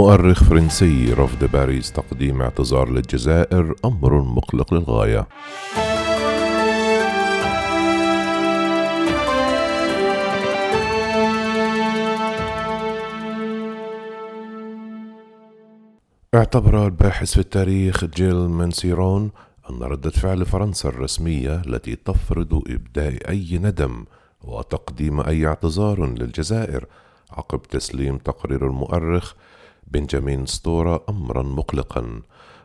مؤرخ فرنسي رفض باريس تقديم اعتذار للجزائر أمر مقلق للغاية. اعتبر الباحث في التاريخ جيل منسيرون أن ردة فعل فرنسا الرسمية التي تفرض إبداء أي ندم وتقديم أي اعتذار للجزائر عقب تسليم تقرير المؤرخ بنجامين ستورا أمرا مقلقا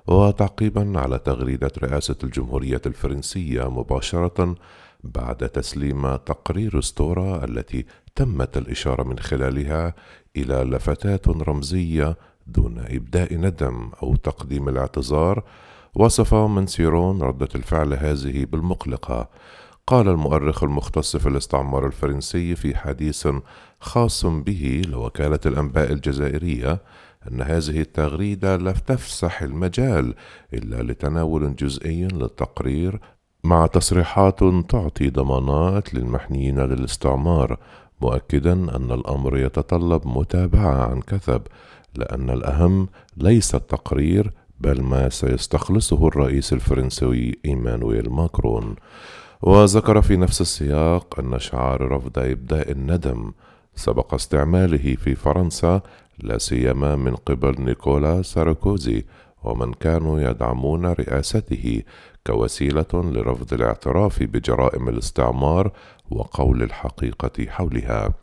وتعقيبا على تغريدة رئاسة الجمهورية الفرنسية مباشرة بعد تسليم تقرير ستورا التي تمت الإشارة من خلالها إلى لفتات رمزية دون إبداء ندم أو تقديم الاعتذار وصف منسيرون ردة الفعل هذه بالمقلقة. قال المؤرخ المختص في الاستعمار الفرنسي في حديث خاص به لوكالة الأنباء الجزائرية أن هذه التغريدة لا تفسح المجال إلا لتناول جزئي للتقرير مع تصريحات تعطي ضمانات للمحنيين للاستعمار مؤكدا أن الأمر يتطلب متابعة عن كثب لأن الأهم ليس التقرير بل ما سيستخلصه الرئيس الفرنسي إيمانويل ماكرون. وذكر في نفس السياق أن شعار رفض إبداء الندم سبق استعماله في فرنسا لا سيما من قبل نيكولا ساركوزي ومن كانوا يدعمون رئاسته كوسيلة لرفض الاعتراف بجرائم الاستعمار وقول الحقيقة حولها.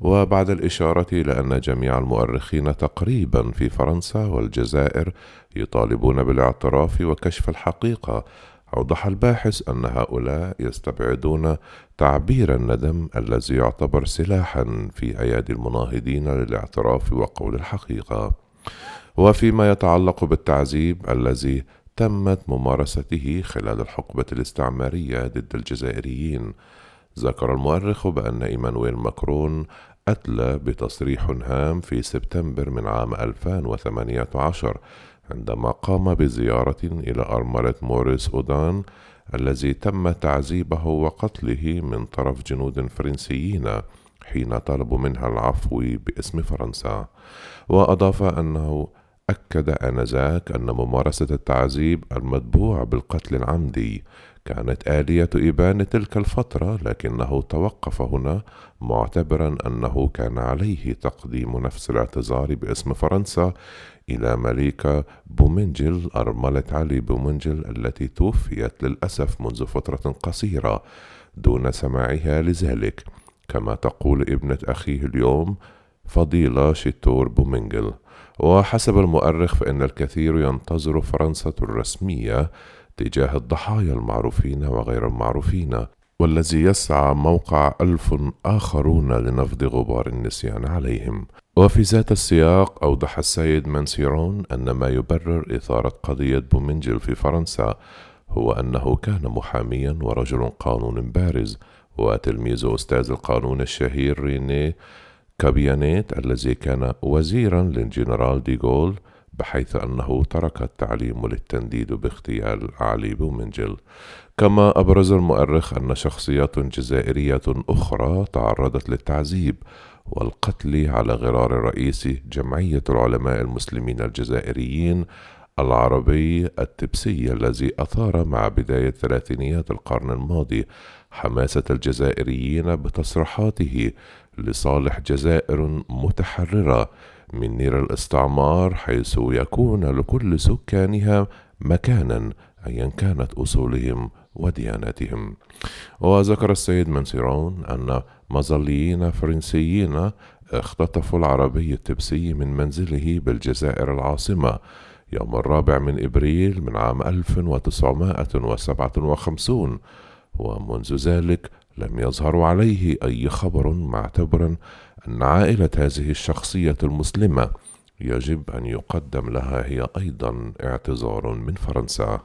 وبعد الإشارة إلى أن جميع المؤرخين تقريبا في فرنسا والجزائر يطالبون بالاعتراف وكشف الحقيقة أوضح الباحث أن هؤلاء يستبعدون تعبير الندم الذي يعتبر سلاحا في أيادي المناهضين للاعتراف وقول الحقيقة. وفيما يتعلق بالتعذيب الذي تمت ممارسته خلال الحقبة الاستعمارية ضد الجزائريين ذكر المؤرخ بأن إيمانويل ماكرون أدلى بتصريح هام في سبتمبر من عام 2018 عندما قام بزيارة إلى أرملة موريس أودان الذي تم تعذيبه وقتله من طرف جنود فرنسيين حين طلبوا منها العفو باسم فرنسا. وأضاف أنه أكد آنذاك أن ممارسة التعذيب المتبوع بالقتل العمدي كانت آلية إبان تلك الفترة لكنه توقف هنا معتبرا أنه كان عليه تقديم نفس الاعتذار باسم فرنسا إلى مليكة بومنجل أرملة علي بومنجل التي توفيت للأسف منذ فترة قصيرة دون سماعها لذلك. كما تقول ابنة أخيه اليوم فضيلة شيتور بومنجل وحسب المؤرخ فإن الكثير ينتظر فرنسا الرسمية تجاه الضحايا المعروفين وغير المعروفين والذي يسعى موقع ألف آخرون لنفض غبار النسيان عليهم. وفي ذات السياق أوضح السيد منسيرون أن ما يبرر إثارة قضية بومنجل في فرنسا هو أنه كان محاميا ورجل قانون بارز وتلميذ أستاذ القانون الشهير ريني كابيانيت الذي كان وزيرا للجنرال ديغول بحيث أنه ترك التعليم للتنديد باغتيال علي بومنجل. كما أبرز المؤرخ أن شخصيات جزائرية أخرى تعرضت للتعذيب والقتل على غرار رئيس جمعية العلماء المسلمين الجزائريين العربي التبسي الذي أثار مع بداية ثلاثينيات القرن الماضي حماسة الجزائريين بتصريحاته لصالح جزائر متحررة من نير الاستعمار حيث يكون لكل سكانها مكانا ايا كانت أصولهم ودياناتهم. وذكر السيد منسيرون أن مظليين فرنسيين اختطفوا العربي التبسي من منزله بالجزائر العاصمة يوم الرابع من إبريل من عام 1957 ومنذ ذلك لم يظهر عليه أي خبر معتبرا أن عائلة هذه الشخصية المسلمة يجب أن يقدم لها هي أيضا اعتذار من فرنسا.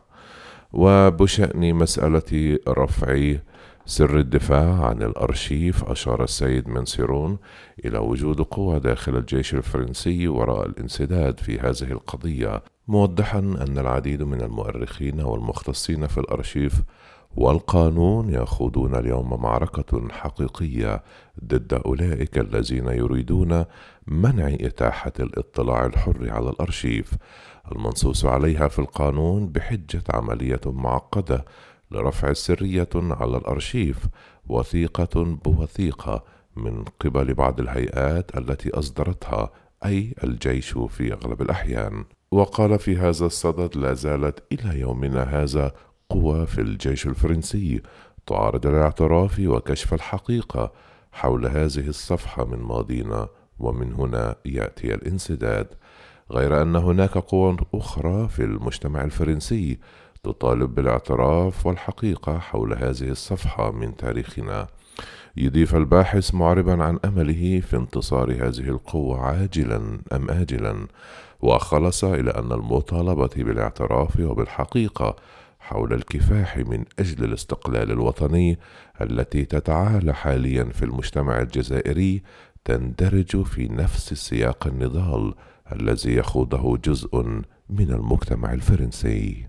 وبشأن مسألة رفع سر الدفاع عن الأرشيف أشار السيد منسيرون إلى وجود قوى داخل الجيش الفرنسي وراء الانسداد في هذه القضية موضحا أن العديد من المؤرخين والمختصين في الأرشيف والقانون يخوضون اليوم معركة حقيقية ضد أولئك الذين يريدون منع إتاحة الاطلاع الحر على الأرشيف. المنصوص عليها في القانون بحجة عملية معقدة لرفع السرية على الأرشيف وثيقة بوثيقة من قبل بعض الهيئات التي أصدرتها أي الجيش في أغلب الأحيان. وقال في هذا الصدد لا زالت إلى يومنا هذا قوى في الجيش الفرنسي تعارض الاعتراف وكشف الحقيقة حول هذه الصفحة من ماضينا ومن هنا يأتي الانسداد. غير أن هناك قوى أخرى في المجتمع الفرنسي تطالب بالاعتراف والحقيقة حول هذه الصفحة من تاريخنا. يضيف الباحث معربا عن أمله في انتصار هذه القوه عاجلا أم اجلا وخلص إلى أن المطالبة بالاعتراف وبالحقيقة حول الكفاح من أجل الاستقلال الوطني التي تتعالى حاليا في المجتمع الجزائري تندرج في نفس سياق النضال الذي يخوضه جزء من المجتمع الفرنسي.